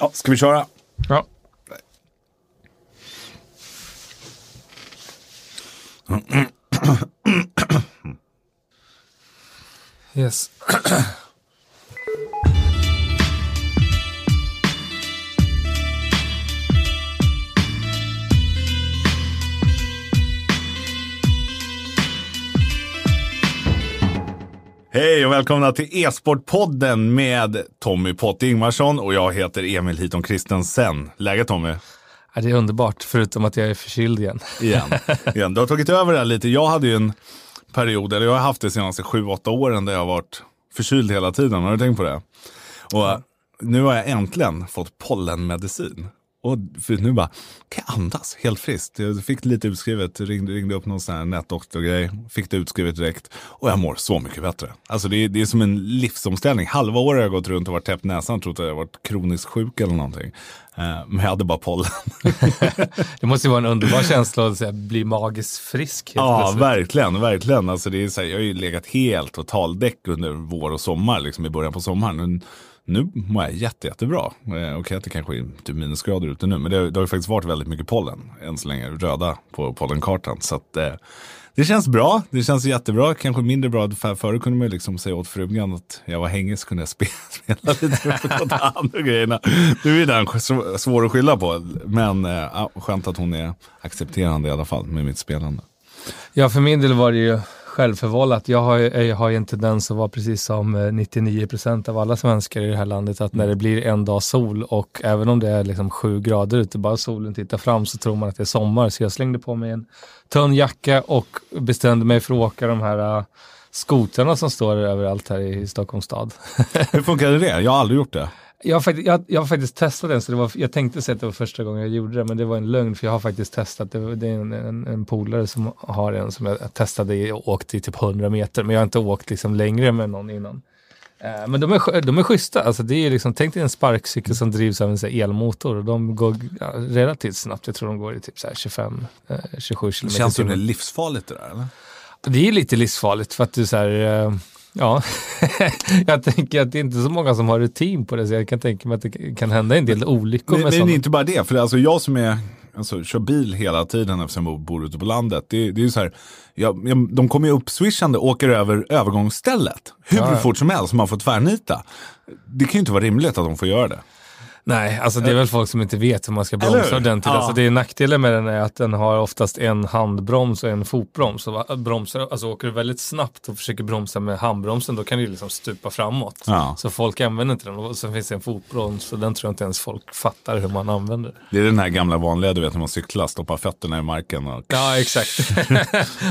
Ja, ska vi köra? Ja. Yes. Hej och välkomna till E-sportpodden med Tommy Pott Ingvarsson och jag heter Emil Hiton Kristensen. Läget Tommy? Ja, det är underbart, förutom att jag är förkyld igen. Igen. Igen. Du har tagit över det här lite. Jag hade ju en period, eller jag har haft det de senaste sju, åtta åren där jag har varit förkyld hela tiden. Har du tänkt på det? Och nu har jag äntligen fått pollenmedicin. Och för nu bara, kan jag andas helt friskt? Jag fick lite utskrivet, ringde, ringde upp någon sån här nätdoktorgrej, fick det utskrivet direkt och jag mår så mycket bättre. Alltså det är, det är som en livsomställning. Halva året har jag gått runt och varit täppt näsan och trott att jag varit kroniskt sjuk eller någonting. Eh, Men jag hade bara pollen. Det måste ju vara en underbar känsla att här, bli magiskt frisk. Ja, plötsligt. verkligen, verkligen. Alltså det är så här, jag har ju legat helt totaldäck under vår och sommar, liksom i början på sommaren. Nu mår jag jätte, jättebra. Eh, Okej att det kanske är typ minusgrader ute nu, men det, det har ju faktiskt varit väldigt mycket pollen än så länge, röda på pollenkartan. Så att, eh, det känns bra, det känns jättebra, kanske mindre bra. För förut kunde man ju liksom säga åt frugan att jag var hängig så kunde jag spela, spela lite på hand andra grejerna. Nu är den svår att skylla på, men eh, skönt att hon är accepterande i alla fall med mitt spelande. Ja, för min del var det ju självförvållat. Jag har, ju- jag har ju en tendens att vara precis som eh, 99% av alla svenskar i det här landet, att när det blir en dag sol och även om det är liksom sju grader ute, bara solen tittar fram så tror man att det är sommar. Så jag slängde på mig en tunn jacka och bestämde mig för att åka de här uh, skotrarna som står överallt här i Stockholms stad. Hur funkade det? Jag har aldrig gjort det. Jag har, faktiskt, jag, jag har faktiskt testat den, så det var, jag tänkte säga att det var första gången jag gjorde det, men det var en lögn, för jag har faktiskt testat. Det, det är en, en, en polare som har en som jag testade och åkte i typ 100 meter, men jag har inte åkt liksom längre med någon innan. Eh, Men de är, de är schyssta, alltså det är liksom, tänk dig en sparkcykel som drivs av en så elmotor och de går ja, relativt snabbt, jag tror de går i typ så här 25, eh, 27 Det kilometer känns det livsfarligt det där. Eller? Det är lite livsfarligt för att du så här, eh, ja, jag tänker att det är inte så många som har rutin på det, så jag kan tänka mig att det kan hända en del olyckor Men, med men sådana. inte bara det, för alltså jag som är, alltså, kör bil hela tiden eftersom jag bor ute på landet. Det, det är ju så här, jag, jag, de kommer ju upp swishande och åker över övergångsstället. Hur ja. fort som helst, man får tvärnita. Det kan ju inte vara rimligt att de får göra det. Nej, alltså det är väl folk som inte vet hur man ska bromsa ordentligt. Ja. Alltså det är nackdelen med den är att den har oftast en handbroms och en fotbroms. Va- bromsar, alltså åker du väldigt snabbt och försöker bromsa med handbromsen då kan du liksom stupa framåt. Ja. Så folk använder inte den. Och sen finns det en fotbroms och den tror jag inte ens folk fattar hur man använder. Det är den här gamla vanliga, du vet när man cyklar, stoppar fötterna i marken. Och... Ja, exakt.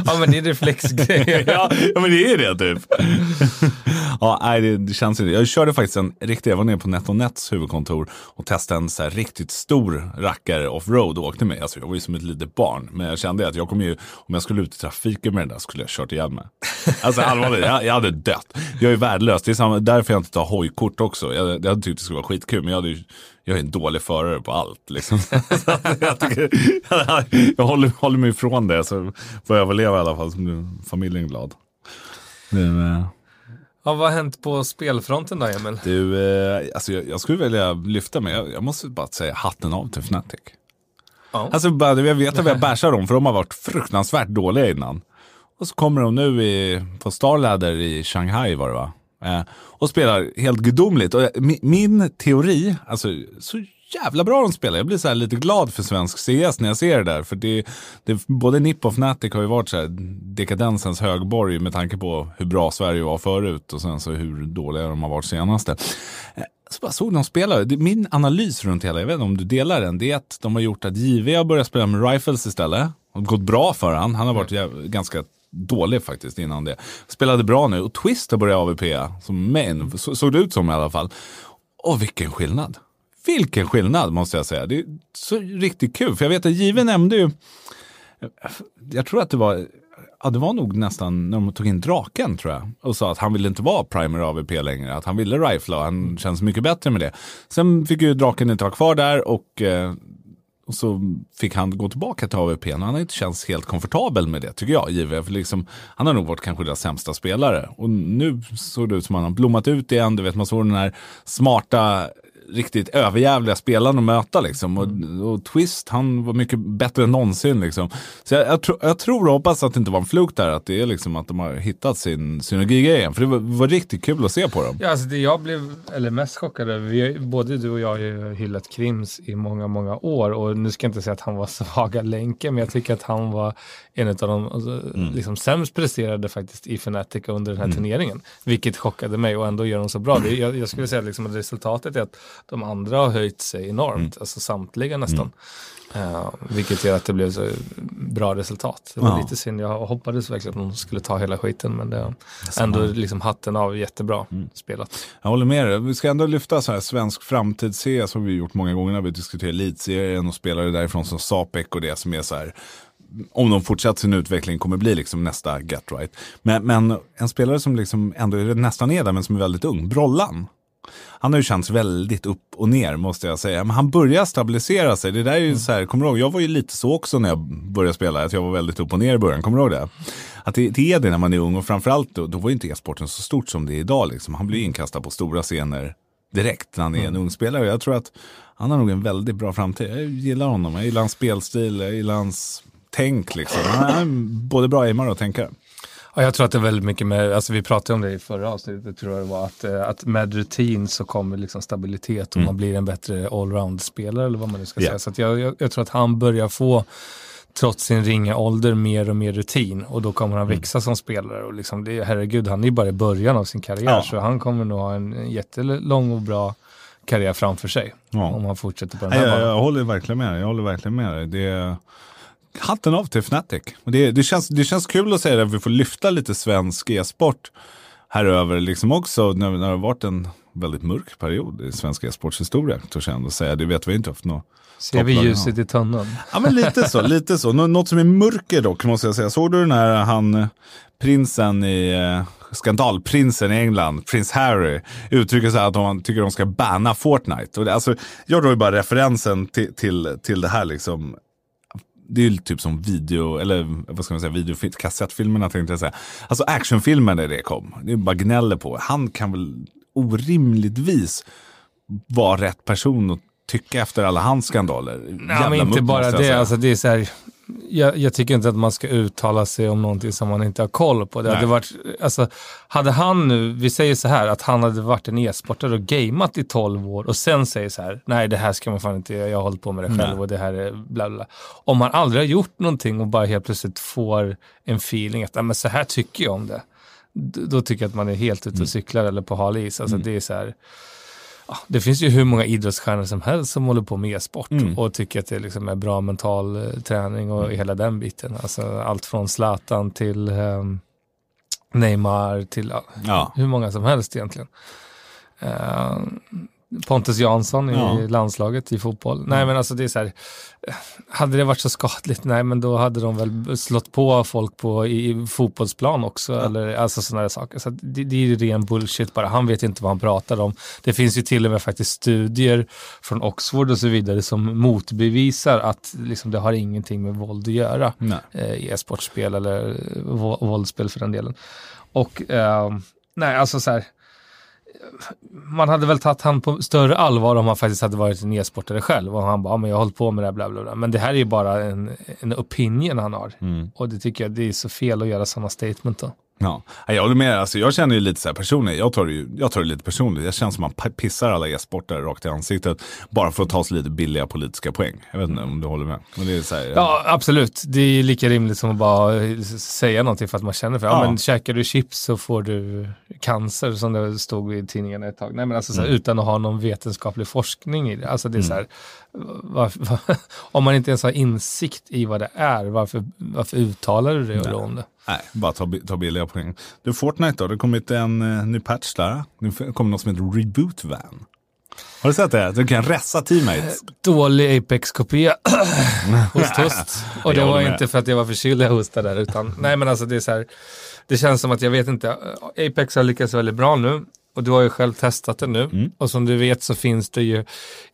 ja, men det är reflexgrejer. ja, ja, men det är det typ. ja, nej, det, det känns inte. Jag körde faktiskt en riktig, jag var nere på NetOnNets huvudkontor och testade en så här riktigt stor rackare offroad och åkte med. Alltså jag var ju som ett litet barn, men jag kände att jag kommer ju, om jag skulle ut i trafiken med den där skulle jag kört ihjäl mig. Alltså allvarligt, jag, jag hade dött. Jag är värdelös, det är samma, därför jag inte tar hojkort också. Jag, jag hade tyckt det skulle vara skitkul, men jag hade ju jag är en dålig förare på allt. Liksom. Jag, tycker, jag håller, håller mig ifrån det, så får jag överleva i alla fall, så blir familjen glad. Nu, Ja, vad har hänt på spelfronten då, Emil? du, eh, alltså jag, jag skulle vilja lyfta mig, jag, jag måste bara säga hatten av till Fnatic. Ja. Alltså bara, jag vet att vi har bashat dem, för de har varit fruktansvärt dåliga innan. Och så kommer de nu i, på Starladder i Shanghai var det va? Eh, och spelar helt gudomligt. Och min, min teori, alltså så jävla bra de spelar. Jag blir så här lite glad för svensk CS när jag ser det där. För det, det, både NIP och Fnatic har ju varit så här dekadensens högborg med tanke på hur bra Sverige var förut och sen så hur dåliga de har varit senaste. Eh, så bara såg de spela. Min analys runt hela, jag vet inte om du delar den, det är att de har gjort att JV har börjat spela med rifles istället. Och gått bra för han. Han har varit jäv- ganska dålig faktiskt innan det. Spelade bra nu och Twist har börjat AVP som main, så, såg det ut som i alla fall. Och vilken skillnad. Vilken skillnad måste jag säga. Det är så riktigt kul. För jag vet att Jive nämnde ju, jag tror att det var, ja det var nog nästan när de tog in draken tror jag. Och sa att han ville inte vara primer AVP längre. Att han ville rifla och han känns mycket bättre med det. Sen fick ju draken inte vara kvar där och eh, och så fick han gå tillbaka till AVP. Och han har inte känts helt komfortabel med det tycker jag. JV. För liksom, han har nog varit kanske deras sämsta spelare. Och nu såg det ut som att han har blommat ut igen. Du vet, man såg den här smarta riktigt överjävliga spelaren att möta liksom. Och, och Twist, han var mycket bättre än någonsin liksom. Så jag, jag, tro, jag tror och hoppas att det inte var en fluk där, att det är liksom att de har hittat sin synergi igen. För det var, var, riktigt kul att se på dem. Ja, alltså det jag blev eller mest chockad över, både du och jag har ju hyllat Krims i många, många år och nu ska jag inte säga att han var svaga länken, men jag tycker att han var en av de alltså, mm. liksom, sämst presterade faktiskt i Fnatic under den här mm. turneringen. Vilket chockade mig och ändå gör de så bra. Det, jag, jag skulle säga liksom att resultatet är att de andra har höjt sig enormt, mm. alltså samtliga nästan. Uh, vilket gör att det blev så bra resultat. Det var ja. lite synd, jag hoppades verkligen att de skulle ta hela skiten men det är ändå liksom hatten av, jättebra mm. spelat. Jag håller med dig, vi ska ändå lyfta så här svensk framtids-CS som vi gjort många gånger när vi diskuterar elitserien och spelare därifrån som Sapek och det som är så här om de fortsätter sin utveckling kommer bli liksom nästa Get Right. Men, men en spelare som liksom ändå är nästan är där men som är väldigt ung, Brollan. Han har ju känts väldigt upp och ner måste jag säga. Men han börjar stabilisera sig. Det där är ju mm. så här, kommer du ihåg, jag var ju lite så också när jag började spela, att jag var väldigt upp och ner i början. Kommer du ihåg det? Att det, det är det när man är ung och framförallt då, då var ju inte e-sporten så stort som det är idag. Liksom. Han blir inkastad på stora scener direkt när han är en mm. ung spelare. Jag tror att han har nog en väldigt bra framtid. Jag gillar honom, jag gillar hans spelstil, jag gillar hans tänk liksom. Han är både bra aimare och tänkare. Ja, jag tror att det är väldigt mycket med, alltså vi pratade om det i förra avsnittet, tror jag det var, att, eh, att med rutin så kommer liksom stabilitet och mm. man blir en bättre allround-spelare eller vad man nu ska yeah. säga. Så jag, jag, jag, tror att han börjar få, trots sin ringa ålder, mer och mer rutin och då kommer han mm. växa som spelare. Och liksom det, herregud, han är bara i början av sin karriär ja. så han kommer nog ha en jättelång och bra karriär framför sig. Ja. Om han fortsätter på den här jag, jag, jag håller verkligen med dig. Jag håller verkligen med dig. Det hatten av till Fnatic. Det, det, känns, det känns kul att säga att vi får lyfta lite svensk e-sport här över liksom också när, när det har varit en väldigt mörk period i svensk e-sports historia. Törs jag ändå säga. Det vet vi inte haft något. Ser vi ljuset i tunneln? Ja men lite så, lite så. Nå något som är mörker dock måste jag säga. Såg du den här han prinsen i eh, skandalprinsen i England, prins Harry, uttrycker sig att de tycker de ska banna Fortnite. Och det, alltså, jag drar ju bara referensen till, till, till det här liksom det är ju typ som video, eller vad ska man säga, video, kassettfilmerna tänkte jag säga. Alltså actionfilmer när det kom. Det är bara gnäller på. Han kan väl orimligtvis vara rätt person att tycka efter alla hans skandaler. Nej, men inte bara det. Alltså, det är så här, jag, jag, tycker inte att man ska uttala sig om någonting som man inte har koll på. Det hade, varit, alltså, hade han nu, vi säger så här, att han hade varit en e-sportare och gameat i 12 år och sen säger så här, nej det här ska man fan inte göra, jag har hållit på med det själv nej. och det här är bla bla. Om man aldrig har gjort någonting och bara helt plötsligt får en feeling att, men så här tycker jag om det. Då tycker jag att man är helt ute och mm. cyklar eller på hal is. Alltså, mm. det är så här, det finns ju hur många idrottsstjärnor som helst som håller på med e-sport mm. och tycker att det liksom är bra mental eh, träning och mm. hela den biten. Alltså, allt från Zlatan till um, Neymar till ja. hur många som helst egentligen. Uh, Pontus Jansson i ja. landslaget i fotboll. Nej men alltså det är så här, hade det varit så skadligt, nej men då hade de väl slått på folk på i, fotbollsplan också. Ja. Eller alltså sådana saker. Så det, det är ju ren bullshit bara. Han vet inte vad han pratar om. Det finns ju till och med faktiskt studier från Oxford och så vidare som motbevisar att liksom, det har ingenting med våld att göra. Eh, i e-sportspel eller våldsspel för den delen. Och eh, nej, alltså så här man hade väl tagit han på större allvar om han faktiskt hade varit en e-sportare själv och han bara, ja, men jag har hållit på med det här, bla, bla, bla. Men det här är ju bara en, en opinion han har. Mm. Och det tycker jag, det är så fel att göra sådana statement då. Ja, jag håller med. Alltså, jag känner ju lite så här personligt, jag tar, det ju, jag tar det lite personligt. Jag känner som att man pissar alla e-sportare rakt i ansiktet bara för att ta sig lite billiga politiska poäng. Jag vet inte om du håller med. Men det är så här, ja, absolut. Det är lika rimligt som att bara säga någonting för att man känner för ja. ja men käkar du chips så får du cancer som det stod i tidningen ett tag. Nej men alltså så här, mm. utan att ha någon vetenskaplig forskning i det. Alltså det är mm. så här, varför, var, om man inte ens har insikt i vad det är, varför, varför uttalar du det om det? Nej, bara ta, ta billiga poäng. Du, Fortnite då? Det har kommit en uh, ny patch där. Det kommer något som heter Reboot Van. Har du sett det? Du kan ressa teammates. Dålig Apex-kopia. host, host. Och det var inte för att jag var förkyld jag hostade där, utan nej men alltså det är så här. Det känns som att jag vet inte. Apex har lyckats väldigt bra nu. Och du har ju själv testat det nu. Mm. Och som du vet så finns det ju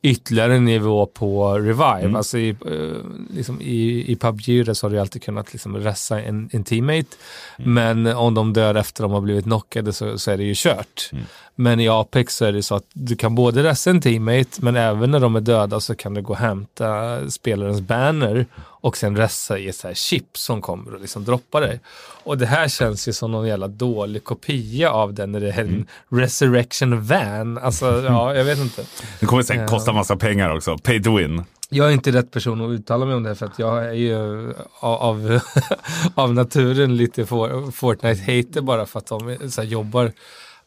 ytterligare en nivå på Revive. Mm. Alltså i, eh, liksom i, i PubG så har du alltid kunnat liksom ressa en, en teammate. Mm. Men om de dör efter de har blivit knockade så, så är det ju kört. Mm. Men i Apex så är det så att du kan både ressa en teammate men även när de är döda så kan du gå och hämta spelarens banner och sen ressa i ett så här chip som kommer och liksom droppa dig. Och det här känns ju som någon jävla dålig kopia av den när det är en Mm. resurrection van. Alltså, ja, jag vet inte. Det kommer säkert Ja. kosta massa pengar också. Pay to win. Jag är inte rätt person att uttala mig om det för att jag är ju av, av, naturen lite for- Fortnite-hater bara för att de så jobbar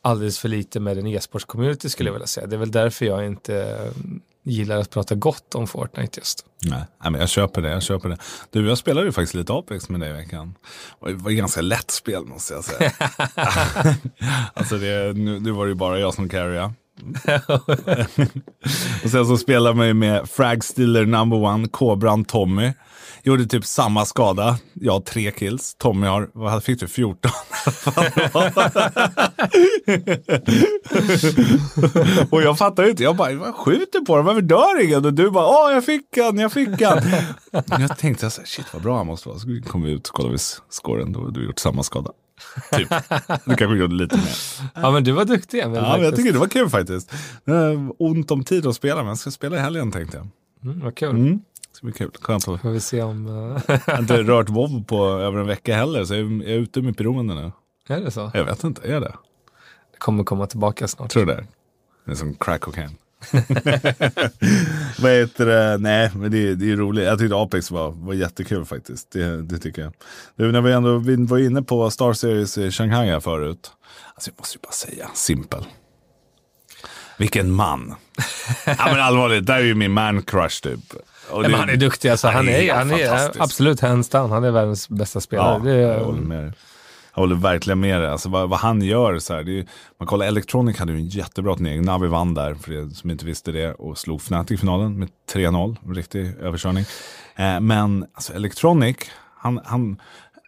alldeles för lite med en e-sports-community skulle jag vilja säga. Det är väl därför jag inte eh, gillar att prata gott om Fortnite just. Nej, men jag köper det. Jag köper det. Du, jag spelade ju faktiskt lite Apex med dig i veckan. Det var ett ganska lätt spel måste jag säga. alltså det, nu, nu var det ju bara jag som carryade. och sen så spelade man ju med Frag Stealer number one, Kobran Tommy. Gjorde typ samma skada. Jag har tre kills. Tommy har, vad fick du, 14? och jag fattar inte. Jag bara, vad skjuter på dem? Varför dör ingen? Och du bara, åh jag fick han, jag fick han. jag tänkte så här, shit vad bra han måste vara. Så kom vi ut och kollade scoren. Då hade du gjort samma skada. Typ. Du kanske gjorde lite mer. Ja men du var duktig Emil. Ja, men jag tycker det var kul faktiskt. Ont om tid att spela, men jag ska spela i helgen tänkte jag. Mm, vad kul. Mm. Det ska bli kul. Skönt att Får vi se om... eh, jag har inte rört WoW på över en vecka heller, så jag är ute med beroende nu. är det så? Jag vet inte, är det? Det kommer komma tillbaka snart. Tror det. Det är som crack cocaine. Vad heter det? Nej, men det, är- det är roligt. Jag tyckte Apex var, var jättekul faktiskt. Det, det tycker jag. Du, när vi ändå vi var inne på Star Series i Shanghai här förut. Alltså jag måste ju bara säga, simpel. Vilken man. ja men allvarligt, där är ju min man crush typ. Och det- men han är duktig alltså. Han är, han är fantastisk. absolut hands down. Han är världens bästa spelare. Ja, det är, jag håller med dig. Jag håller verkligen med dig. Alltså, vad, vad han gör, så här, det är, man kollar Electronic hade ju en jättebra turnering. Navi vann där, för er som inte visste det, och slog Fnatic i finalen med 3-0. En Riktig överkörning. Eh, men alltså, Electronic, han, han,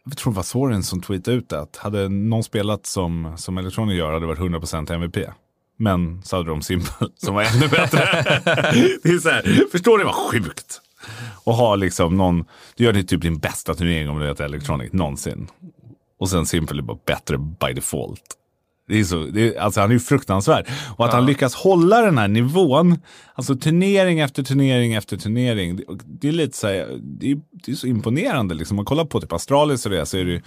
jag tror det var Soren som tweetade ut det, att hade någon spelat som, som Electronic gör hade det varit 100% MVP. Men så hade de Simple som var ännu bättre. det är så här, förstår ni vad sjukt? Och ha liksom någon, du gör det typ din bästa turnering om du heter Electronic någonsin. Och sen Simple är bara bättre by default. Det är så, det är, alltså han är ju fruktansvärd. Och att han lyckas hålla den här nivån, alltså turnering efter turnering efter turnering. Det, det är lite så här, det är, det är så imponerande liksom. Man kollar på typ Astralis och det så är det ju,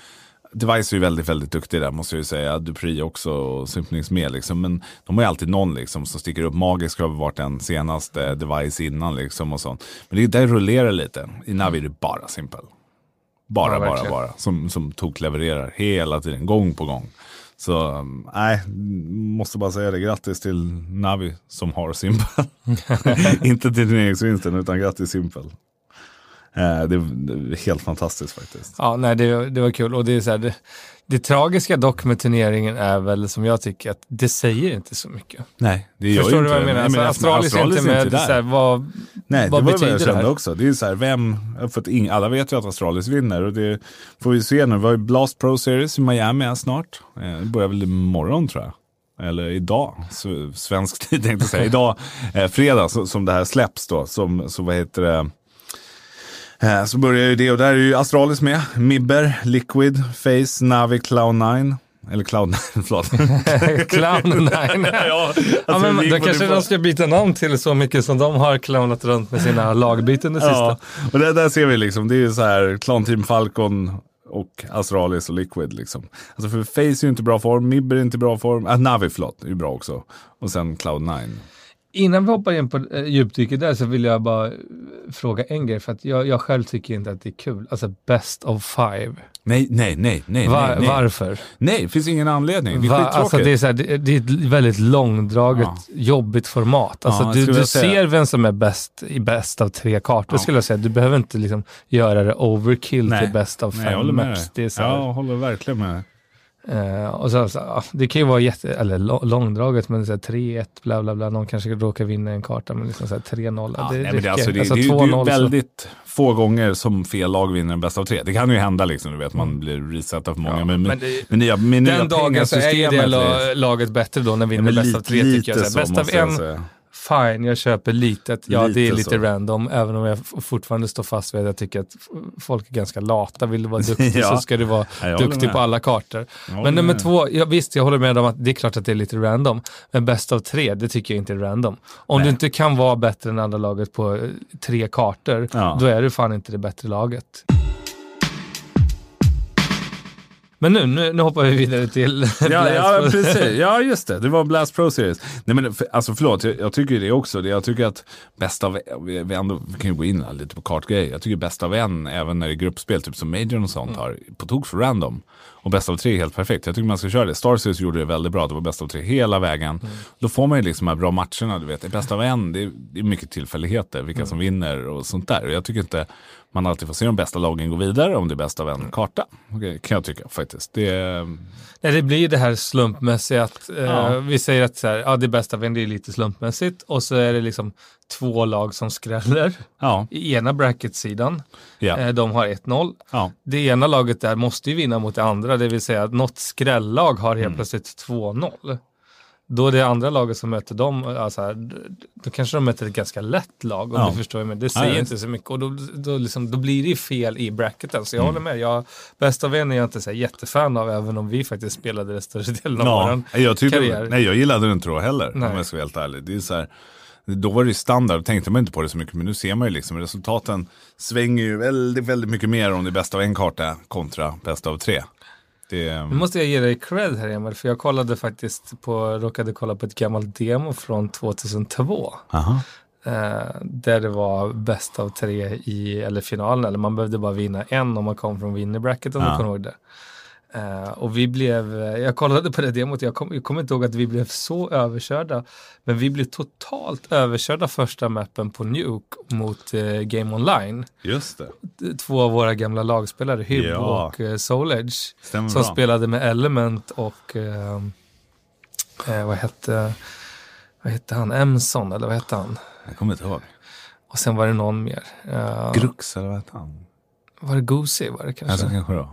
Device är ju väldigt, väldigt duktig där måste jag ju säga. Dupri också och Symphonix med liksom. Men de har ju alltid någon liksom som sticker upp. Magisk har varit den senaste Device innan liksom och sånt. Men det, där rullerar lite. I Navi är det bara Simple. Bara, Ja, bara, bara. Som, som tog levererar hela tiden, gång på gång. Så nej, måste bara säga det. Grattis till Navi som har Simple. Inte till turneringsvinsten utan grattis Simple. Eh, det, det är helt fantastiskt faktiskt. Ja, nej, det, det var kul. Och det, är så här, det, det tragiska dock med turneringen är väl som jag tycker att det säger inte så mycket. Nej, det gör Förstår ju du inte vad jag det. menar? Nej, Alltså, men Astralis, är inte med. där. så här, vad, Nej, vad det var betyder vad jag det kände här? också. Det är så här, vem, för att ing, alla vet ju att Astralis vinner och det får vi se nu. Vi har ju Blast Pro Series i Miami här snart. Eh, Det börjar väl imorgon tror jag. Eller idag, svensk tid tänkte jag säga. Idag, eh, fredag, så, som det här släpps då. Som, så vad heter det? Eh, så börjar ju det och där är ju Astralis med. Mibber, Liquid, Face, Navi, Cloud9. Eller Cloud9, förlåt. Clown 9. ja, Ja, alltså, men det då kanske de ska byta namn till så mycket som de har clownat runt med sina lagbyten det sista. Ja, och det där ser vi liksom, det är ju så här, Clan Team Falcon och Astralis och Liquid liksom. Alltså för Face är ju inte bra form, Mibber är inte bra form, äh, Navi förlåt, är ju bra också. Och sen Cloud9. Innan vi hoppar in på äh, djupdyket där så vill jag bara eh, fråga en grej. För att jag, jag själv tycker inte att det är kul. Alltså best of five. Nej, nej, nej, nej, Va- nej, nej. Varför? Nej, det finns ingen anledning. Det är Va, alltså det, är så här, det, det är ett väldigt långdraget, Ja. jobbigt format. Alltså Ja, jag du, du ser vem som är bäst i bäst av tre kartor Ja. skulle jag säga. Du behöver inte liksom göra det overkill Nej. till bäst av Nej, jag fem håller med maps. Det är så här, Ja, jag håller verkligen med. Uh, och så, så, det kan ju vara jätte, eller långdraget, men 3-1, bla bla bla, någon kanske råkar vinna en karta, men liksom 3-0. Ja, det, nej, det, alltså, det, alltså, det, det, det är väldigt så. få gånger som fel lag vinner en bäst av tre. Det kan ju hända, liksom, du vet, man mm. blir resetad för många. Ja, men, men, med nya, med den dagen så är ju det laget bättre då, när vi vinner ja, bäst av tre, tycker jag. Bäst av en fine, jag köper litet. Ja, lite det är lite så. random, även om jag fortfarande står fast vid att jag tycker att folk är ganska lata. Vill du vara duktig ja. så ska du vara duktig på alla kartor. Men nummer med. två, ja, visst, jag håller med om att det är klart att det är lite random, men bäst av tre, det tycker jag inte är random. Om Nej. du inte kan vara bättre än andra laget på eh, tre kartor, ja. då är du fan inte det bättre laget. Men nu, nu, nu hoppar vi vidare till ja, ja, precis. Ja, just det. Det var Blast Pro Series. Nej, men för, alltså förlåt, jag, jag tycker det också. Jag tycker att bäst av vi, ändå, vi kan ju gå in lite på kartgrejer. Jag tycker bäst av en, även när det är gruppspel, typ som Major och sånt, mm. har på tok för random. Och bäst av tre är helt perfekt. Jag tycker man ska köra det. Star Series gjorde det väldigt bra. Det var bäst av tre hela vägen. Mm. Då får man ju liksom de här bra matcherna. Du vet. Bäst av en, det är, det är mycket tillfälligheter. Vilka mm. som vinner och sånt där. Och jag tycker inte man alltid får se de bästa lagen gå vidare om det är bäst av en mm. karta. Okay, kan jag tycka faktiskt. Det, Nej, det blir det här slumpmässiga att eh, ja. vi säger att så här, ja, det bästa av en det är lite slumpmässigt och så är det liksom två lag som skräller. Ja. I ena bracketsidan. Ja. Eh, de har 1-0. Ja. Det ena laget där måste ju vinna mot det andra, det vill säga att något skrällag har helt mm. plötsligt 2-0. Då är det andra laget som möter dem, alltså då kanske de möter ett ganska lätt lag. Om ja. du förstår men det säger ja, inte så mycket. Och då, då, liksom, då blir det fel i bracketen. Så jag mm. håller med. Jag, bäst av en är jag inte så jättefan av, även om vi faktiskt spelade det större delen av ja. vår jag tyckte, karriär. Nej, jag gillade det inte då heller, nej. om jag ska vara helt ärlig. Det är så här, då var det ju standard, tänkte man inte på det så mycket, men nu ser man ju liksom resultaten svänger ju väldigt, väldigt mycket mer om det är bäst av en karta kontra bäst av tre. Det... Nu måste jag ge dig cred här Emil, för jag kollade faktiskt på, råkade kolla på ett gammalt demo från 2002. Aha. Eh, där det var bäst av tre i, eller finalen, eller man behövde bara vinna en om man kom från winnerbracket om ja. du kommer ihåg det. Uh, och vi blev, eh, jag kollade på det demot, jag, kom, jag kommer inte ihåg att vi blev så överkörda. Men vi blev totalt överkörda första mappen på Nuke mot uh, Game Online. Just det. Två av våra gamla lagspelare, Hyb ja. och uh, Soul Edge. Stämmer som bra. spelade med Element och vad hette vad hette han? Emson eller vad hette han? Jag kommer inte ihåg. Och sen var det någon mer. Grux eller vad hette han? Var det Goosey var det kanske? Alltså, kanske då. Eh,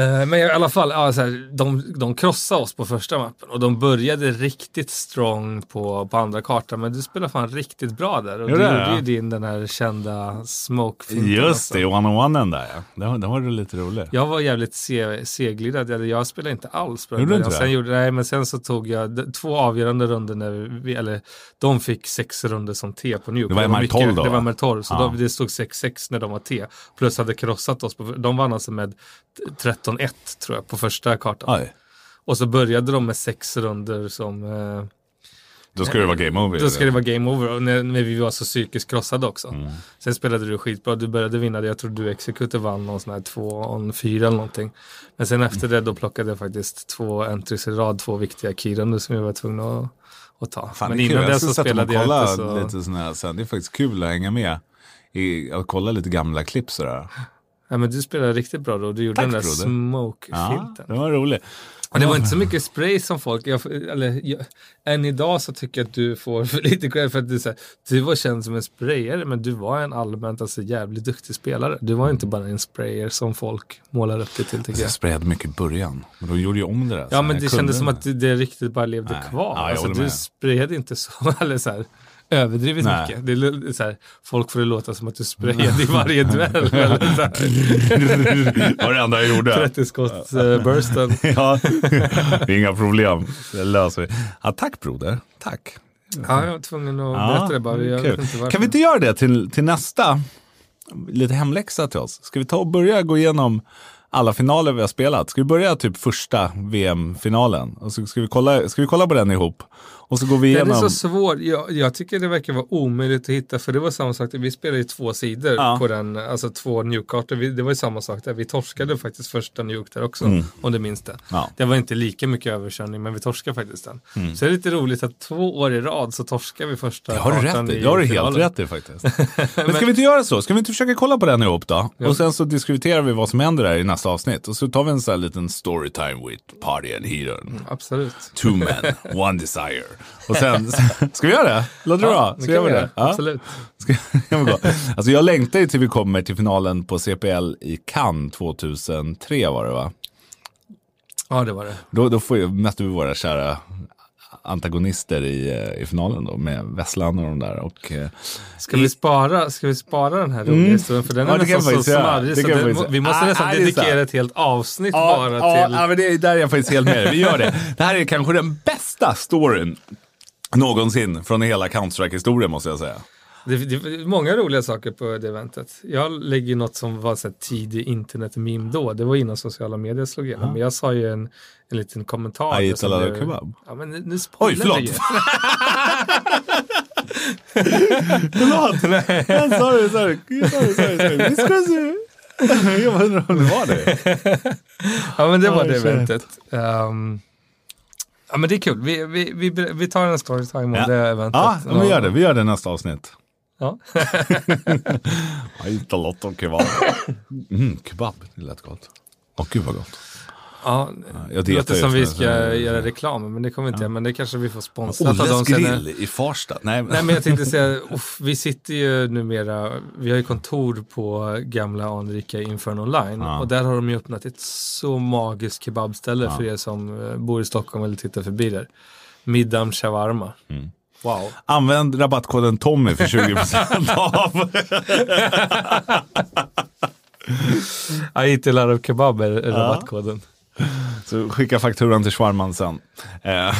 men i alla fall, ja, så här, de, de krossade oss på första mappen och de började riktigt strong på, på andra kartan. Men du spelade fan riktigt bra där. Och jo, du gjorde ja. ju din den här kända smoke Just det, one-on-one där ja. Den, den var du lite rolig. Jag var jävligt se, seglidad. Jag spelade inte alls. Gjorde du inte sen gjorde, nej, men sen så tog jag två avgörande runder när vi, eller de fick sex runder som T på Nuke. Det var MR12 då? Det var MR12, så ja. de, det stod 6-6 när de var T. Plus hade krossat oss. På, de vann alltså med 13 13-1 tror jag på första kartan. Aj. Och så började de med sex runder som... Eh, då ska det vara game over. Då ska det vara game over. Och när, när vi var så psykiskt krossade också. Mm. Sen spelade du skitbra. Du började vinna. Jag tror du Executor vann någon sån här 2-4 eller någonting. Men sen efter det då plockade jag faktiskt två entries i rad. Två viktiga keyrunder som jag var tvungen att, att ta. Fan, Men innan det så spelade jag inte så... Lite sån här, sen. Det är faktiskt kul att hänga med. I, att kolla lite gamla klipp sådär. Ja, men du spelade riktigt bra då. Du gjorde Tack, den där smoke-filten. Ja, det var roligt. Och det var inte så mycket spray som folk, jag, eller jag, än idag så tycker jag att du får för lite cred för att du, så här, du var känd som en sprayare men du var en allmänt alltså, jävligt duktig spelare. Du var inte bara en sprayer som folk målar upp det till tycker jag. Jag sprayade mycket i början, men då gjorde jag om det där. Ja men det kändes som att det, det riktigt bara levde Nej. kvar. Ja, alltså, du sprayade inte så, eller så här, överdrivet Nej. mycket. Det är så här, folk får det låta som att du sprayade i varje duell. det var det enda jag gjorde. 30 skott uh, bursten. ja, inga problem. Det löser vi. Ja, tack broder, tack. Ja, jag var tvungen att ja, berätta det bara. Jag kan vi inte göra det till, till nästa? Lite hemläxa till oss. Ska vi ta och börja gå igenom alla finaler vi har spelat. Ska vi börja typ första VM-finalen? Och så ska, vi kolla, ska vi kolla på den ihop? Och så går vi Den igenom. är så svår. Jag, jag tycker det verkar vara omöjligt att hitta för det var samma sak. Vi spelade ju två sidor Ja. på den, alltså två Nuke-kartor. Vi- Det var ju samma sak där. Vi torskade faktiskt första Nuke där också, om du minns det. Mm. Ja. Mm. Det var inte lika mycket överkörning, men vi torskade faktiskt den. Så det är lite roligt att två år i rad så torskar vi första Det har du rätt i. Det har du helt rätt i faktiskt. Men ska vi inte göra så? Ska vi inte försöka kolla på den ihop då? Och sen så diskuterar vi vad som händer där i nästa avsnitt. Och så tar vi en sån här liten storytime with party and heathen. Absolut. Two men, one desire. Och sen, ska vi göra det? Låter det bra? det Ska vi göra göra. Ja. Absolut. Ska, gå? Alltså jag längtar ju till vi kommer till finalen på CPL i Cannes 2003 var det va? Ja, det var det. Då, då får möter vi våra kära antagonister i, eh, i finalen då med Vesslan och de där. Och, eh, Ska vi spara, ska vi spara den här roliga historien? För den är Ja, nästan så smarrig så vi det, faktiskt vi måste göra. nästan Ah, dedikera ett helt avsnitt Ja, bara ja, till... ja, men det, där är jag faktiskt helt med. Vi gör det. Det här är kanske den bästa storyn någonsin från hela Counter-Strike-historien måste jag säga. Det, det många roliga saker på det eventet. Jag lägger ju något som var så här tidig internet-meme då. Det var innan sociala medier slog igenom. Men jag sa ju en, en liten kommentar. I där som eat a lot blev- of kebab. Ja, men nu, nu Oj, spoilar förlåt. vi ju. Förlåt! sorry, sorry. sorry, sorry, sorry. Se. Jag undrar om det var det. Ja, men det var Oj, det eventet. Ehm, ja, men det är kul. Vi, vi, vi, vi tar en storytime om Ja. det eventet. Ja, men vi gör det. Vi gör det nästa avsnitt. Ja. I eat a lot of kebab. Mm, kebab, det lät gott. Åh, gud vad gott. Ja, Jag det låter som vi ska göra reklam, men det kommer vi inte göra. Men det kanske vi får sponsrat av Olles dem sen. grill i Farsta. Nej, men... Nej men jag tänkte säga, uff, vi sitter ju numera, vi har ju kontor på gamla anrika Infern Online Ja. och där har de ju öppnat ett så magiskt kebabställe för er som eh, bor i Stockholm eller tittar förbi där. Middam Shawarma. Mm. Wow. Använd rabattkoden Tommy för 20% av. I eat a lot of kebab är rabattkoden. Så skicka fakturan till Schwarman sen. Eh.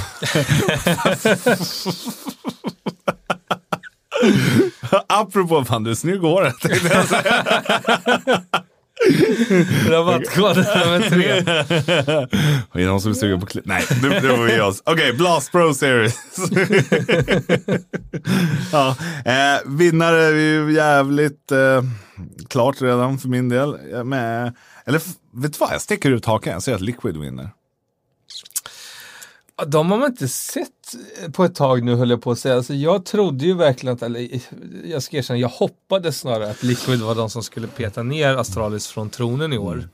Apropå fan, du är snygg i håret. Rabattkoden nummer tre. Är det någon som är sugen på klipp? Nej, det, det var vi oss. Okej, Blast Pro Series. ja, eh, vinnare är ju jävligt eh, klart redan för min del. Med, eller vet du vad, jag sticker ut hakan. Jag säger att Liquid vinner. De har man inte sett på ett tag nu höll jag på att säga. Alltså, jag trodde ju verkligen att, eller jag ska erkänna, jag hoppades snarare att Liquid var de som skulle peta ner Astralis från tronen i år.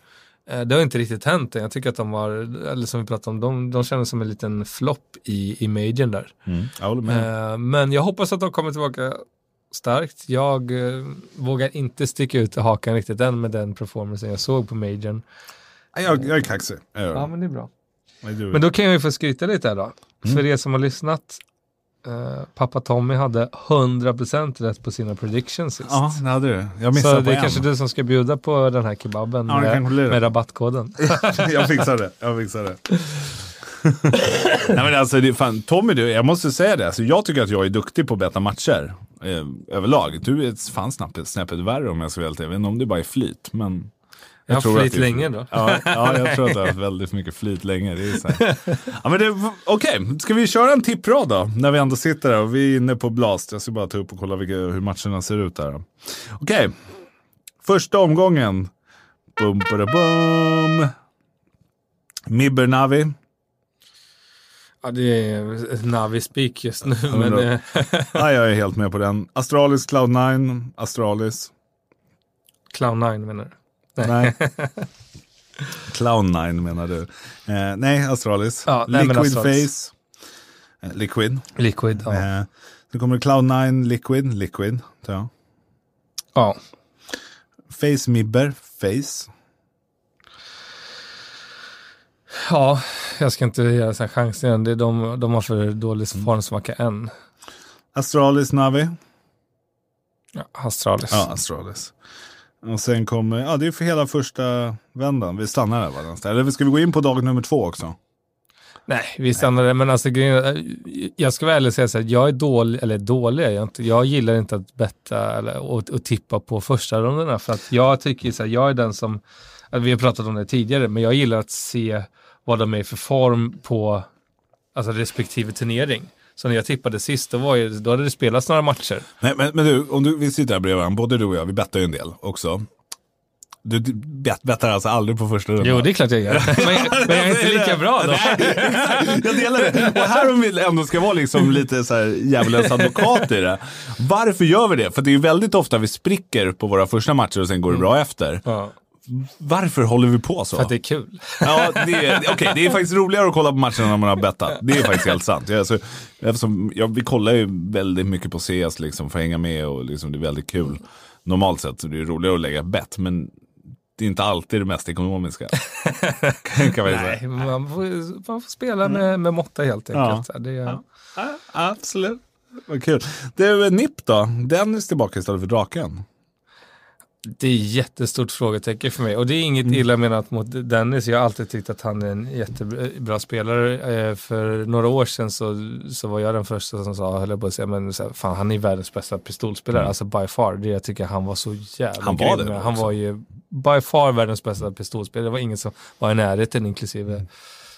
Eh, Det har inte riktigt hänt än. Jag tycker att de var, eller som vi pratade om, de, de kändes som en liten flopp i, i majorn där. Jag håller med. Eh, Men jag hoppas att de kommer tillbaka starkt. Jag eh, vågar inte sticka ut hakan riktigt än med den performancen jag såg på majorn. Jag, jag är kaxig. Jag. Ja, men det är bra. Men då kan jag ju få skryta lite här då. Mm. För er som har lyssnat. Eh, pappa Tommy hade 100% rätt på sina predictions sist. Ja, det hade du. Jag Så missade det på är kanske du som ska bjuda på den här kebaben Ja, det med, det. med rabattkoden. jag fixar det. Jag fixar det. Nej, men alltså, det fan, Tommy, du, jag måste säga det. Alltså, jag tycker att jag är duktig på att betta matcher eh, överlag. Du är fan snäppet, snäppet värre om jag ska vara helt ärlig. Jag vet inte om det bara är flyt, men... Jag har tror att flyt det är- länge då. Ja, ja, jag tror att du har haft väldigt mycket flyt länge. Det är så här. ja, men det, okej, ska vi köra en tipprad då? När vi ändå sitter där och vi är inne på Blast. Jag ska bara ta upp och kolla vilka, hur matcherna ser ut där. Okej, första omgången. Bum, bada, bum. Mibber Navi. Ja, det är Navi speak just nu. men Men, då- eh, Ja, jag är helt med på den. Astralis Cloud9. Astralis. Clown9 menar du? Nej. Clown9 menar du. Eh, nej, Astralis. Ja, nej, Liquid Astralis. Face. Eh, Liquid. Liquid, ja. Eh, sen kommer Cloud9 Liquid. Liquid. tar jag. ja. Face Mibber. Face. Ja, jag ska inte så här chanser igen. Det är de, de har för dålig formsmacka än. Astralis Navi. Ja, Astralis. Ja, Astralis. Och sen kommer, ja det är för hela första vändan. Vi stannar där va? Eller ska vi gå in på dag nummer två också? Nej, vi stannar där. Men alltså, eh, jag ska väl och säga så här, jag är dålig, eller dålig är jag inte. Jag gillar inte att betta eller, och, och tippa på första rundorna. För att jag tycker så här, jag är den som, eh, vi har pratat om det tidigare, men jag gillar att se vad de är för form på alltså, respektive turnering. Så när jag tippade sist, då, var ju, då hade det spelats några matcher. Nej, men, men du, om du, vi sitter här bredvid varandra, både du och jag, vi bettar ju en del också. Du du bet, bettar alltså aldrig på första rundan? Jo, det är klart jag gör. Men, jag- men jag är inte lika bra då. jag delar det. Och här om vi ändå ska vara liksom lite så här djävulens advokat i det. Varför gör vi det? För det är ju väldigt ofta vi spricker på våra första matcher och sen går det bra efter. Ja, Varför håller vi på så? för att det är kul. Ja, det är, okej, det är faktiskt roligare att kolla på matcherna när man har bettat. Det är faktiskt helt sant. Jag, alltså, eftersom, ja, vi kollar ju väldigt mycket på CS liksom, för att hänga med och liksom, det är väldigt kul. Normalt sett så det är roligare att lägga bett, men det är inte alltid det mest ekonomiska. kan man. Nej, man får, man får spela med, med måtta helt enkelt. Ja. Det är, Ja, absolut. Vad kul. Du, Nipp då? Dennis tillbaka istället för draken. Det är jättestort frågetecken för mig. Och det är inget Mm. illa menat mot Dennis. Jag har alltid tyckt att han är en jättebra spelare. Eh, För några år sedan så, så var jag den första som sa, höll jag på att säga, men så här, fan han är världens bästa pistolspelare. Alltså by far. Det jag tycker han var så jävla Mm. Han var grym. det Han också. var ju by far världens bästa pistolspelare. Det var ingen som var i närheten inklusive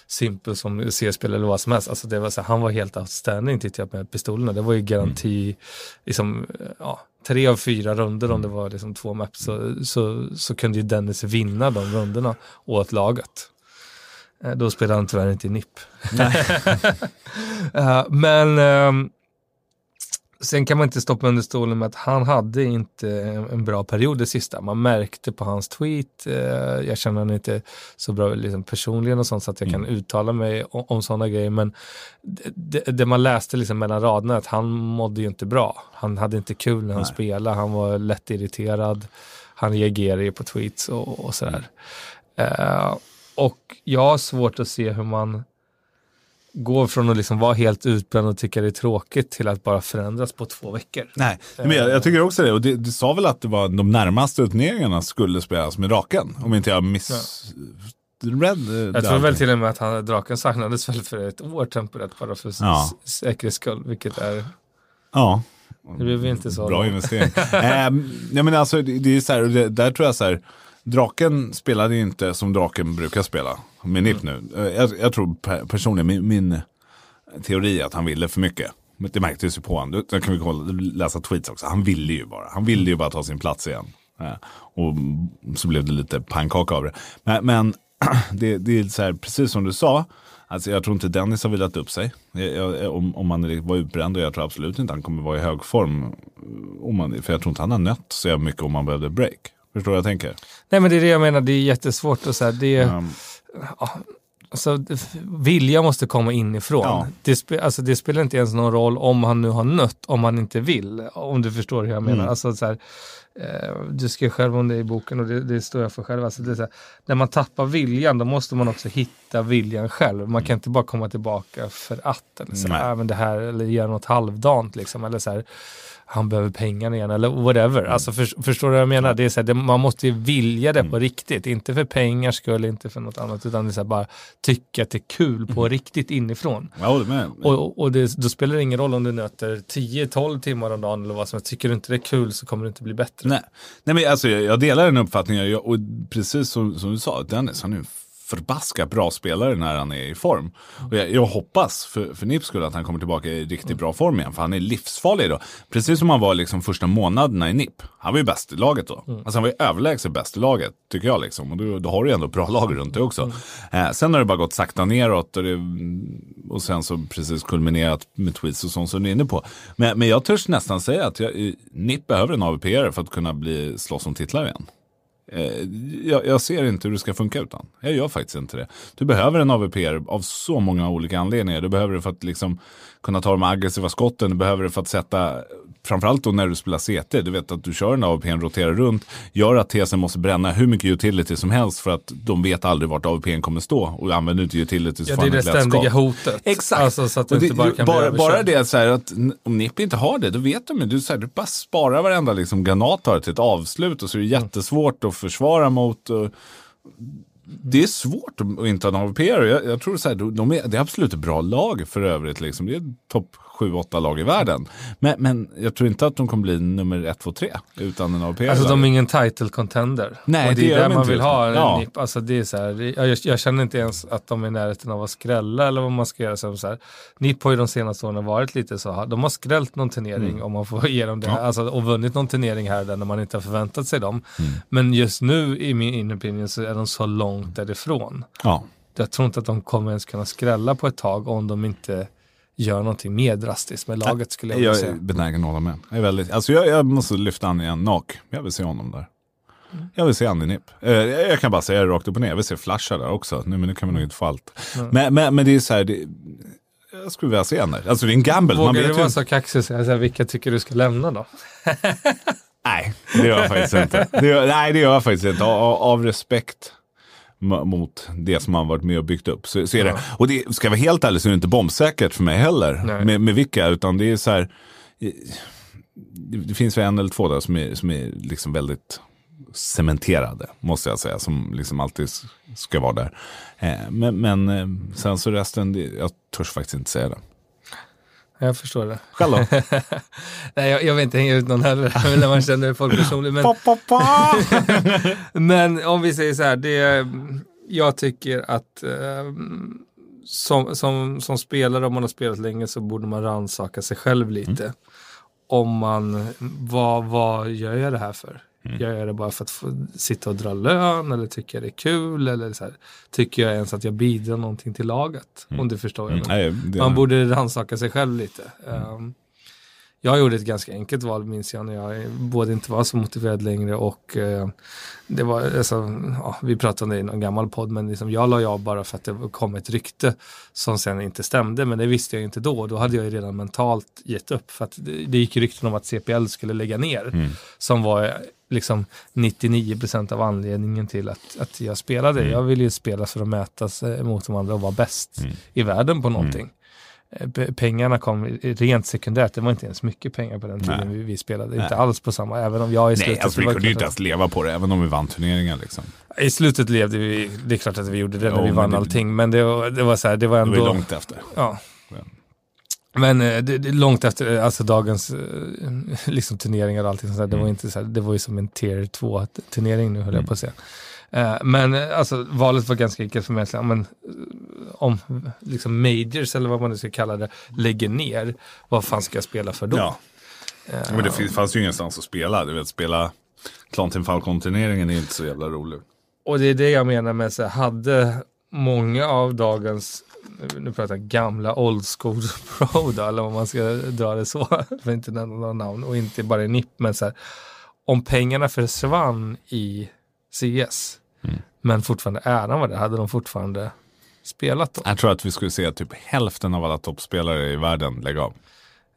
Simpel som C-spel eller vad som helst. Alltså det var så, här, han var helt outstanding tyckte jag med pistolerna. Det var ju garanti, liksom, ja, tre av fyra runder om det var liksom två maps så, så, så kunde ju Dennis vinna de runderna åt laget. Eh, Då spelade han tyvärr inte i NIP. Eh, Men ehm, sen kan man inte stoppa under stolen med att han hade inte en bra period det sista. Man märkte på hans tweet, eh, jag känner honom inte så bra liksom, personligen och sånt så att jag kan uttala mig om, om sådana grejer. Men det, det, man läste liksom mellan raderna att han mådde ju inte bra. Han hade inte kul när han Nej. spelade, han var lätt irriterad. Han reagerade ju på tweets och, och sådär. Eh, och jag har svårt att se hur man går från att liksom vara helt utbränd och tycka det är tråkigt till att bara förändras på två veckor. Nej, men jag, jag tycker också det. Och det, du sa väl att det var de närmaste turneringarna skulle spelas med draken? Om inte jag miss... Red, eh, Jag tror väl till och med att han, draken saknades väl för ett år temporärt bara för Ja. säkerhets skull, vilket är, Ja. det blev inte så. Bra investering. ähm, ja, men alltså, det, det är så här, det, där tror jag så här, draken spelade ju inte som draken brukar spela med NIP nu. Eh, jag, jag tror personligen, min, min teori är att han ville för mycket. Men Det märktes ju på honom. Då kan vi kolla, läsa tweets också. Han ville ju bara. Han ville ju bara ta sin plats igen. Eh, och så blev det lite pannkaka av det. Men, men det, det är så här, precis som du sa. Alltså jag tror inte Dennis har vilat upp sig. Jag, jag, om, om han var utbränd och jag tror absolut inte han kommer vara i hög form. Eh, om man, för jag tror inte han har nött så mycket om han behövde break. Förstår vad jag tänker? Nej men det är det jag menar, det är jättesvårt att säga. Det, Um, alltså, det- vilja måste komma inifrån. Ja. Det, spe, alltså, det spelar inte ens någon roll om han nu har nött, om han inte vill. Om du förstår hur jag menar. Mm. Alltså, så här, du skrev själv om det i boken och det, det står jag för själv. Alltså, det är så här, när man tappar viljan då måste man också hitta viljan själv. Man kan inte bara komma tillbaka för att. Eller så, här, "Ah, men det här, eller göra något halvdant. Liksom, eller så här, han behöver pengarna igen eller whatever. Mm. Alltså för, förstår du vad jag menar? Det är så här, det, man måste ju vilja det Mm. på riktigt. Inte för pengars skull, inte för något annat. Utan det är så bara tycka att det är kul på riktigt inifrån. jag håller med. Och, och det, då spelar det ingen roll om du nöter 10-12 timmar om dagen eller vad som helst. Tycker du inte det är kul så kommer det inte bli bättre. Nej, Nej men alltså, jag, jag delar den uppfattningen. Jag, och precis som, som du sa, Dennis han är en förbaskat bra spelare när han är i form. Och jag, jag hoppas för, för Nips skull att han kommer tillbaka i riktigt bra form igen. För han är livsfarlig då. Precis som han var liksom första månaderna i NIP. Han var ju bäst i laget då. Alltså han var ju överlägset bäst i laget, tycker jag. Liksom. Och då, då har du ju ändå bra lag runt dig också. Eh, sen har det bara gått sakta neråt. Och, det, och sen så precis kulminerat med tweets och sånt som du är inne på. Men, men jag törs nästan säga att jag, NIP behöver en AVP för att kunna bli, slåss om titlar igen. Eh, jag, jag ser inte hur det ska funka utan. Jag gör faktiskt inte det. Du behöver en AVPR av så många olika anledningar. Du behöver det för att liksom kunna ta de aggressiva skotten. Du behöver det för att sätta, framförallt då när du spelar CT, du vet att du kör en AVP, roterar runt, gör att TSN måste bränna hur mycket utility som helst för att de vet aldrig vart AVP kommer stå och använder inte utility så Ja, får det är det ständiga skott. hotet. Exakt. Alltså, så att det, inte bara kan bli bara, bara det så här att om NIP inte har det, då vet de ju. Du, så här, du bara sparar varenda liksom, granat till ett avslut och så är det jättesvårt att försvara mot. Och, det är svårt att inte ha AVP. Jag, jag tror så här, de är, det är absolut ett bra lag för övrigt. Liksom. Det är topp 7-8 lag i världen. Men, men jag tror inte att de kommer bli nummer 1, 2, 3 utan en AVP. Alltså de är ingen title contender. Nej, och det, det är gör där de man inte vill ha Ja. NIP. Alltså det är så här, jag, jag känner inte ens att de är i närheten av att skrälla eller vad man ska göra. Så här. NIP har ju de senaste åren varit lite så, de har skrällt någon turnering om man får ge dem det. Mm. Ja. Alltså, och vunnit någon turnering här där när man inte har förväntat sig dem. Mm. Men just nu i min in opinion så är de så långt därifrån. Ja. Jag tror inte att de kommer ens kunna skrälla på ett tag om de inte gör någonting mer drastiskt med laget skulle jag vilja Jag är säga. benägen att hålla med. Jag, är väldigt, alltså jag, jag måste lyfta han igen, Nak. Jag vill se honom där. Mm. Jag vill se han i NIP. Eh, jag kan bara säga det rakt upp och ner. Jag vill se Flasha där också. Nu, men nu kan vi nog inte få allt. Men, men, men det är så här, det, jag skulle vilja se där. Alltså det är en gamble. Man Vågar vet du vara så kaxig och säga så här, vilka tycker du ska lämna då? Nej, det gör jag faktiskt inte. Det gör, nej, det gör jag faktiskt inte. Av, av respekt mot det som man varit med och byggt upp. Så, så är det. Och det, ska jag vara helt ärlig så är det inte bombsäkert för mig heller. Nej. Med, med vilka, utan det är så här. Det, finns väl en eller två där som är, som är liksom väldigt cementerade, måste jag säga, som liksom alltid ska vara där. Eh, men, men eh, sen så resten, jag törs faktiskt inte säga det. Jag förstår det. Själv då? Nej, jag, jag vill inte hänga ut någon heller när man känner folk personligen. Men, Pa, pa, pa. men om vi säger så här, det, jag tycker att eh, som, som, som spelare, om man har spelat länge, så borde man rannsaka sig själv lite. Om man, vad, vad gör jag det här för? Gör jag det bara för att få sitta och dra lön eller tycker det är kul? Eller så här, tycker jag ens att jag bidrar någonting till laget? Om du förstår menar. Nej, det, Man borde rannsaka sig själv lite. Um, jag gjorde ett ganska enkelt val minns jag när jag både inte var så motiverad längre och eh, det var, alltså, ja, vi pratade om det i någon gammal podd, men liksom jag la av bara för att det kom ett rykte som sen inte stämde, men det visste jag inte då. Då hade jag ju redan mentalt gett upp för att det, det gick rykten om att CPL skulle lägga ner, Mm. som var eh, liksom 99% av anledningen till att, att jag spelade. Jag ville ju spela för att mätas eh, mot de andra och vara bäst Mm. i världen på någonting. Eh, pe- Pengarna kom rent sekundärt, det var inte ens mycket pengar på den tiden Nej. vi, vi spelade. Nej. Inte alls på samma, även om jag i Nej, slutet... alltså det vi var kunde ju inte ens leva på det, även om vi vann turneringar. Liksom. I slutet levde vi, det är klart att vi gjorde det när Jo, vi men vann det- allting, men det var, det var så här, det var Det ändå... var ju långt efter. Ja. Men eh, det, det, långt efter, eh, alltså dagens liksom turneringar och allting sånt där, det var Mm. inte så här, det var ju som en tier 2 turnering nu höll Mm. jag på att säga. Eh, Men eh, alltså valet var ganska enkelt för mig. Men, eh, om liksom majors eller vad man nu ska kalla det lägger ner, vad fan ska jag spela för då? Ja. Men det fanns ju ingenstans att spela. Du vet, spela Clan Team Falcon-turneringen är inte så jävla rolig. Och det är det jag menar med så här, hade många av dagens, nu pratar jag gamla old school pro då, eller om man ska dra det så, för inte nämna några namn, och inte bara i NIP, men så här, om pengarna försvann i CS. Men fortfarande äran var det, hade de fortfarande spelat då? Jag tror att vi skulle se typ hälften av alla toppspelare i världen lägga av.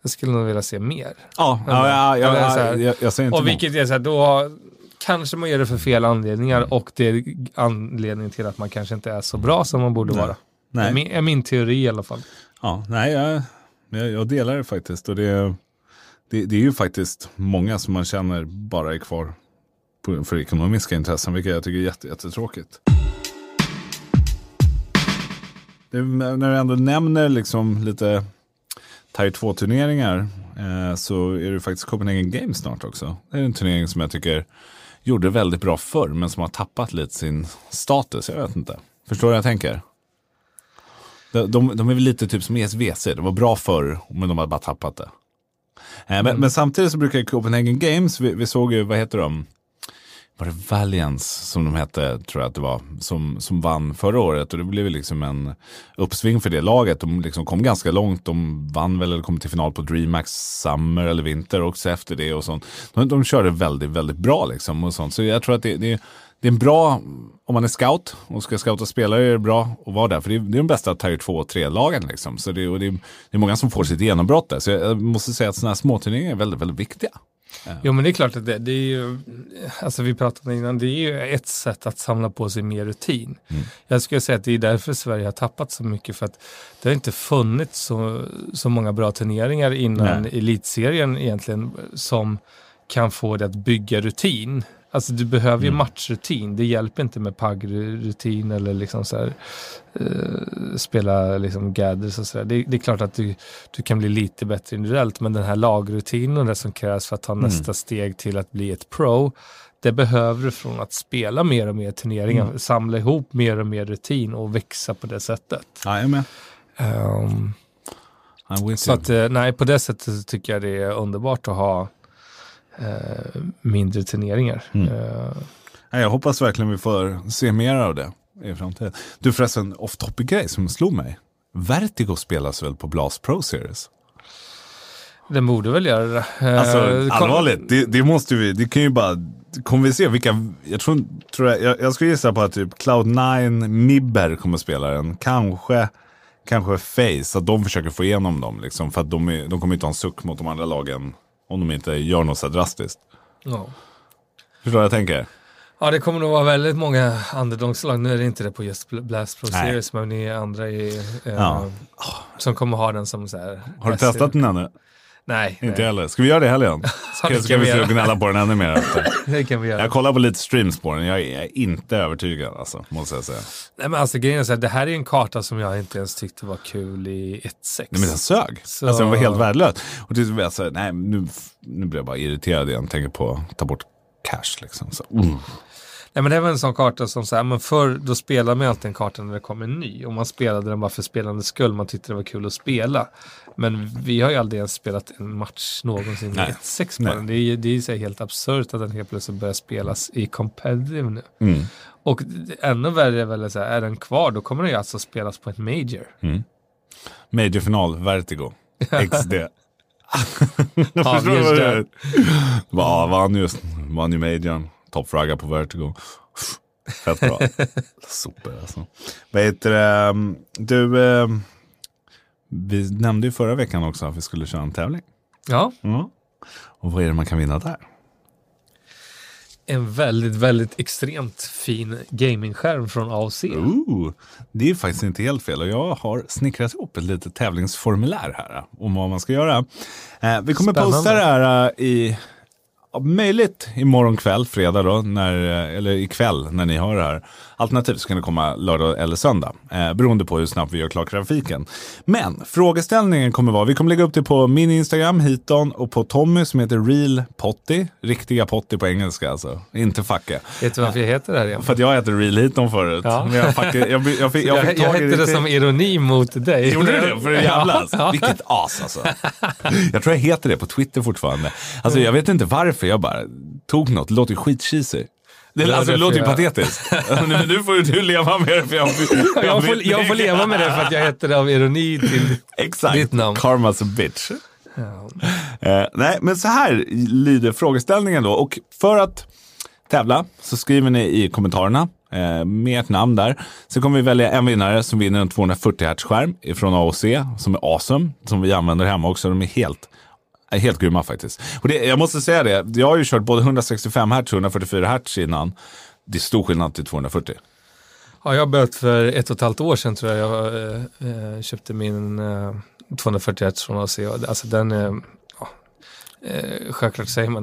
Jag skulle nog vilja se mer. Ja, ja, ja, ja, Eller ja, här- jag, jag säger inte Och vilket är så här, då har, kanske man gör det för fel anledningar och det är anledningen till att man kanske inte är så bra som man borde Nej. vara. Det är Nej, min, är min teori i alla fall. ja, nej jag, jag, delar det faktiskt. Och det, det, det är ju faktiskt många som man känner bara är kvar för ekonomiska intressen, vilket jag tycker är jätte, jättetråkigt. Det, när du ändå nämner liksom lite Tier 2-turneringar eh, så är det faktiskt Copenhagen Games snart också. Det är en turnering som jag tycker gjorde väldigt bra förr men som har tappat lite sin status. Jag vet inte. Förstår du vad jag tänker? De, de, de är väl lite typ som ESVC. Det var bra förr men de har bara tappat det. Eh, men, men samtidigt så brukar Copenhagen Games, vi, vi såg ju, vad heter de? Var det Valiance som de hette, tror jag att det var, som, som vann förra året. Och det blev ju liksom en uppsving för det laget. De liksom kom ganska långt. De vann väl eller kom till final på DreamHack Summer eller Vinter också efter det och sånt. De, de körde väldigt, väldigt bra liksom och sånt. Så jag tror att det, det, det är en bra, om man är scout och ska scouta spelare är det bra att vara där. För det är, det är de bästa Tier 2 och 3-lagen liksom. Så det, och det, är, det är många som får sitt genombrott där. Så jag, jag måste säga att sådana här småturneringar är väldigt, väldigt viktiga. Jo men det är klart att det, det är ju, alltså vi pratade innan, det är ju ett sätt att samla på sig mer rutin. Mm. Jag skulle säga att det är därför Sverige har tappat så mycket för att det har inte funnits så, så många bra turneringar innan Nej. elitserien egentligen som kan få det att bygga rutin. Alltså du behöver ju Mm. matchrutin. Det hjälper inte med PAG-rutin eller liksom så här, eh, spela liksom gathers och sådär. Det, det är klart att du, du kan bli lite bättre individuellt, men den här lagrutinen och det som krävs för att ta Mm. nästa steg till att bli ett pro, det behöver du från att spela mer och mer turneringar, Mm. samla ihop mer och mer rutin och växa på det sättet. Ja, jag är med. Ehm, så att, eh, nej, på det sättet så tycker jag det är underbart att ha mindre turneringar. Mm. Eh, Jag hoppas verkligen vi får se mer av det i framtiden. Du förresten, off topic grej som slog mig. Vertigo spelas väl på Blast Pro Series? Den borde väl göra det. Eh, Alltså kom- allvarligt, det, det måste vi, det kan ju bara, kommer vi se vilka, jag tror, tror jag, jag, jag skulle gissa på att typ Cloud9, Mibber kommer spela den, kanske, kanske Face, att de försöker få igenom dem liksom, för att de, är, de kommer inte ha en suck mot de andra lagen om de inte gör något så drastiskt. Ja. Förstår vad jag tänker? ja, det kommer nog vara väldigt många underdogslag. Nu är det inte det på just Blast Pro Nej. Series, men ni andra i, eh, Ja. som kommer ha den som så här. Har du testat den ännu? Nej, Inte nej. heller. Ska vi göra det i helgen? Ja, Ska, det ska vi slå göra. gnälla på den ännu mer? Det kan vi göra. Jag kollar på lite streams på den, jag är inte övertygad alltså, måste jag säga. Nej, men alltså, grejen är så här, det här är en karta som jag inte ens tyckte var kul i 1.6. Nej men den sög. Så- Alltså den var helt värdelös. Och slut så, nej nu, nu blir jag bara irriterad igen. Tänker på att ta bort cash liksom. Så, mm. Nej men det var en sån karta som så här, men förr då spelade man alltid en karta när det kom en ny. Och man spelade den bara för spelandets skull, man tyckte det var kul att spela. Men vi har ju aldrig ens spelat en match någonsin i 1.6 på Nej. den. Det är ju det är ju så helt absurt att den helt plötsligt börjar spelas i competitive nu. Mm. Och ännu värre är väl så här, är den kvar då kommer den ju alltså spelas på ett major. Majorfinal, Vertigo. XD. Ja, Förstår du just vad det är? Va, vann ju, vann ju Majorn. Toppfragga på Vertigo. Fett bra. Super alltså. Vad heter det? Du, eh, vi nämnde ju förra veckan också att vi skulle köra en tävling. Ja, Ja. Och vad är det man kan vinna där? en väldigt, väldigt extremt fin gamingskärm från AOC. Ooh, det är faktiskt inte helt fel och jag har snickrat ihop ett litet tävlingsformulär här om vad man ska göra. Eh, vi kommer Spännande. posta det här eh, i, möjligt imorgon kväll, fredag då, när, eh, eller ikväll när ni hör det här. Alternativt så kan det komma lördag eller söndag, eh, beroende på hur snabbt vi gör klart grafiken. Men frågeställningen kommer vara, vi kommer lägga upp det på min Instagram, Hiton, och på Tommy som heter Real Potty, riktiga Potty på engelska alltså, inte Facke. Vet du varför jag heter det här igen? För att jag hette Real Hiton förut. Ja. Men jag, fuck, jag, jag, fick, jag, fick, jag Jag, fick hette det till- som ironi mot dig. Gjorde du det? För att jävlas? Ja. Vilket as alltså. Jag tror jag heter det på Twitter fortfarande. Alltså jag vet inte varför, jag bara tog något. Det låter skitcheesy. Det, alltså, det låter ju jag- patetiskt. Men nu får du leva med det. För jag, Jag får, jag får leva med det för att jag heter det av ironi till... Exakt. Ditt namn. Karma's a bitch. Ja. Eh, nej, men så här lyder frågeställningen då. Och för att tävla så skriver ni i kommentarerna eh, med ert namn där. Så kommer vi välja en vinnare som vinner en 240 Hz skärm från AOC som är awesome. Som vi använder hemma också. De är helt helt grymma faktiskt. Och det, jag måste säga det, jag har ju kört både 165 Hz och 144 Hz innan. Det är stor skillnad till 240. Ja, jag börjat för ett och ett halvt år sedan tror jag jag eh, eh, köpte min eh, 240 Hz från AC. Alltså den är, ja, eh, självklart säger man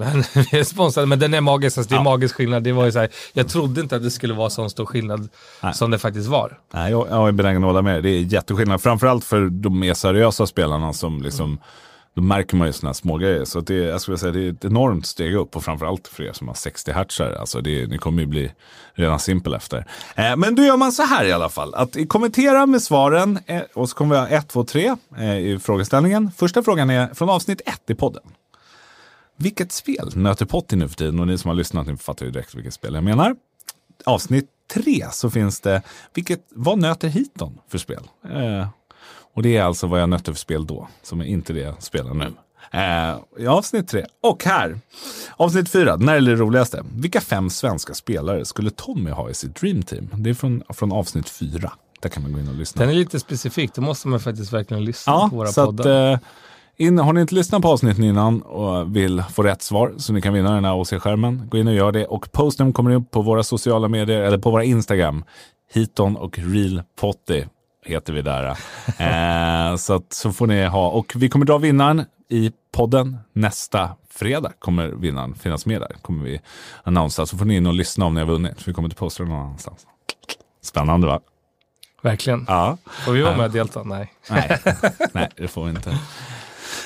vi är sponsrade, men den är magisk. Alltså, det är Ja. magisk skillnad. Det var ju så här, jag trodde inte att det skulle vara så stor skillnad Nej. som det faktiskt var. Nej, jag, jag är benägen att hålla med. Det är jätteskillnad. Framförallt för de mer seriösa spelarna som liksom, då märker man ju sådana smågrejer. Så att det, jag skulle säga, det är ett enormt steg upp och framförallt för er som har 60 Hz. Alltså det, ni kommer ju bli redan simpel efter. Eh, men då gör man så här i alla fall. Att kommentera med svaren eh, och så kommer vi ha 1, 2, 3 eh, i frågeställningen. Första frågan är från avsnitt 1 i podden. Vilket spel nöter Potti nu för tiden? Och ni som har lyssnat ni fattar ju direkt vilket spel jag menar. Avsnitt 3 så finns det, vilket, vad nöter Hiton för spel? Eh, och det är alltså vad jag nötte för spel då, som är inte det jag spelar nu. Eh, I avsnitt tre. Och här, avsnitt fyra, när är det roligaste? Vilka fem svenska spelare skulle Tommy ha i sitt Dream Team? Det är från, från avsnitt fyra. Där kan man gå in och lyssna. Den är lite specifik, då måste man faktiskt verkligen lyssna Ja, på våra så poddar. att, eh, in, har ni inte lyssnat på avsnitten innan och vill få rätt svar så ni kan vinna den här OC-skärmen, gå in och gör det. Och posten kommer upp på våra sociala medier eller på våra Instagram. Hiton och Real Potty. Heter vi där. eh, så, att, så får ni ha. Och vi kommer dra vinnaren i podden nästa fredag. Kommer vinnaren finnas med där. Kommer vi annonsera. Så får ni in och lyssna om ni har vunnit. För vi kommer inte posta det någon annanstans. Spännande va? Verkligen. Ja. Får vi vara med och delta? Nej. Nej, nej det får vi inte.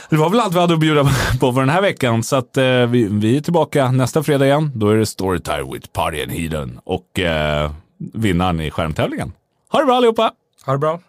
Det var väl allt vi hade att bjuda på för den här veckan. Så att, eh, vi, vi är tillbaka nästa fredag igen. Då är det Storytime with Party and Heathen och eh, vinnaren i skärmtävlingen. Ha det bra allihopa! Ha det bra.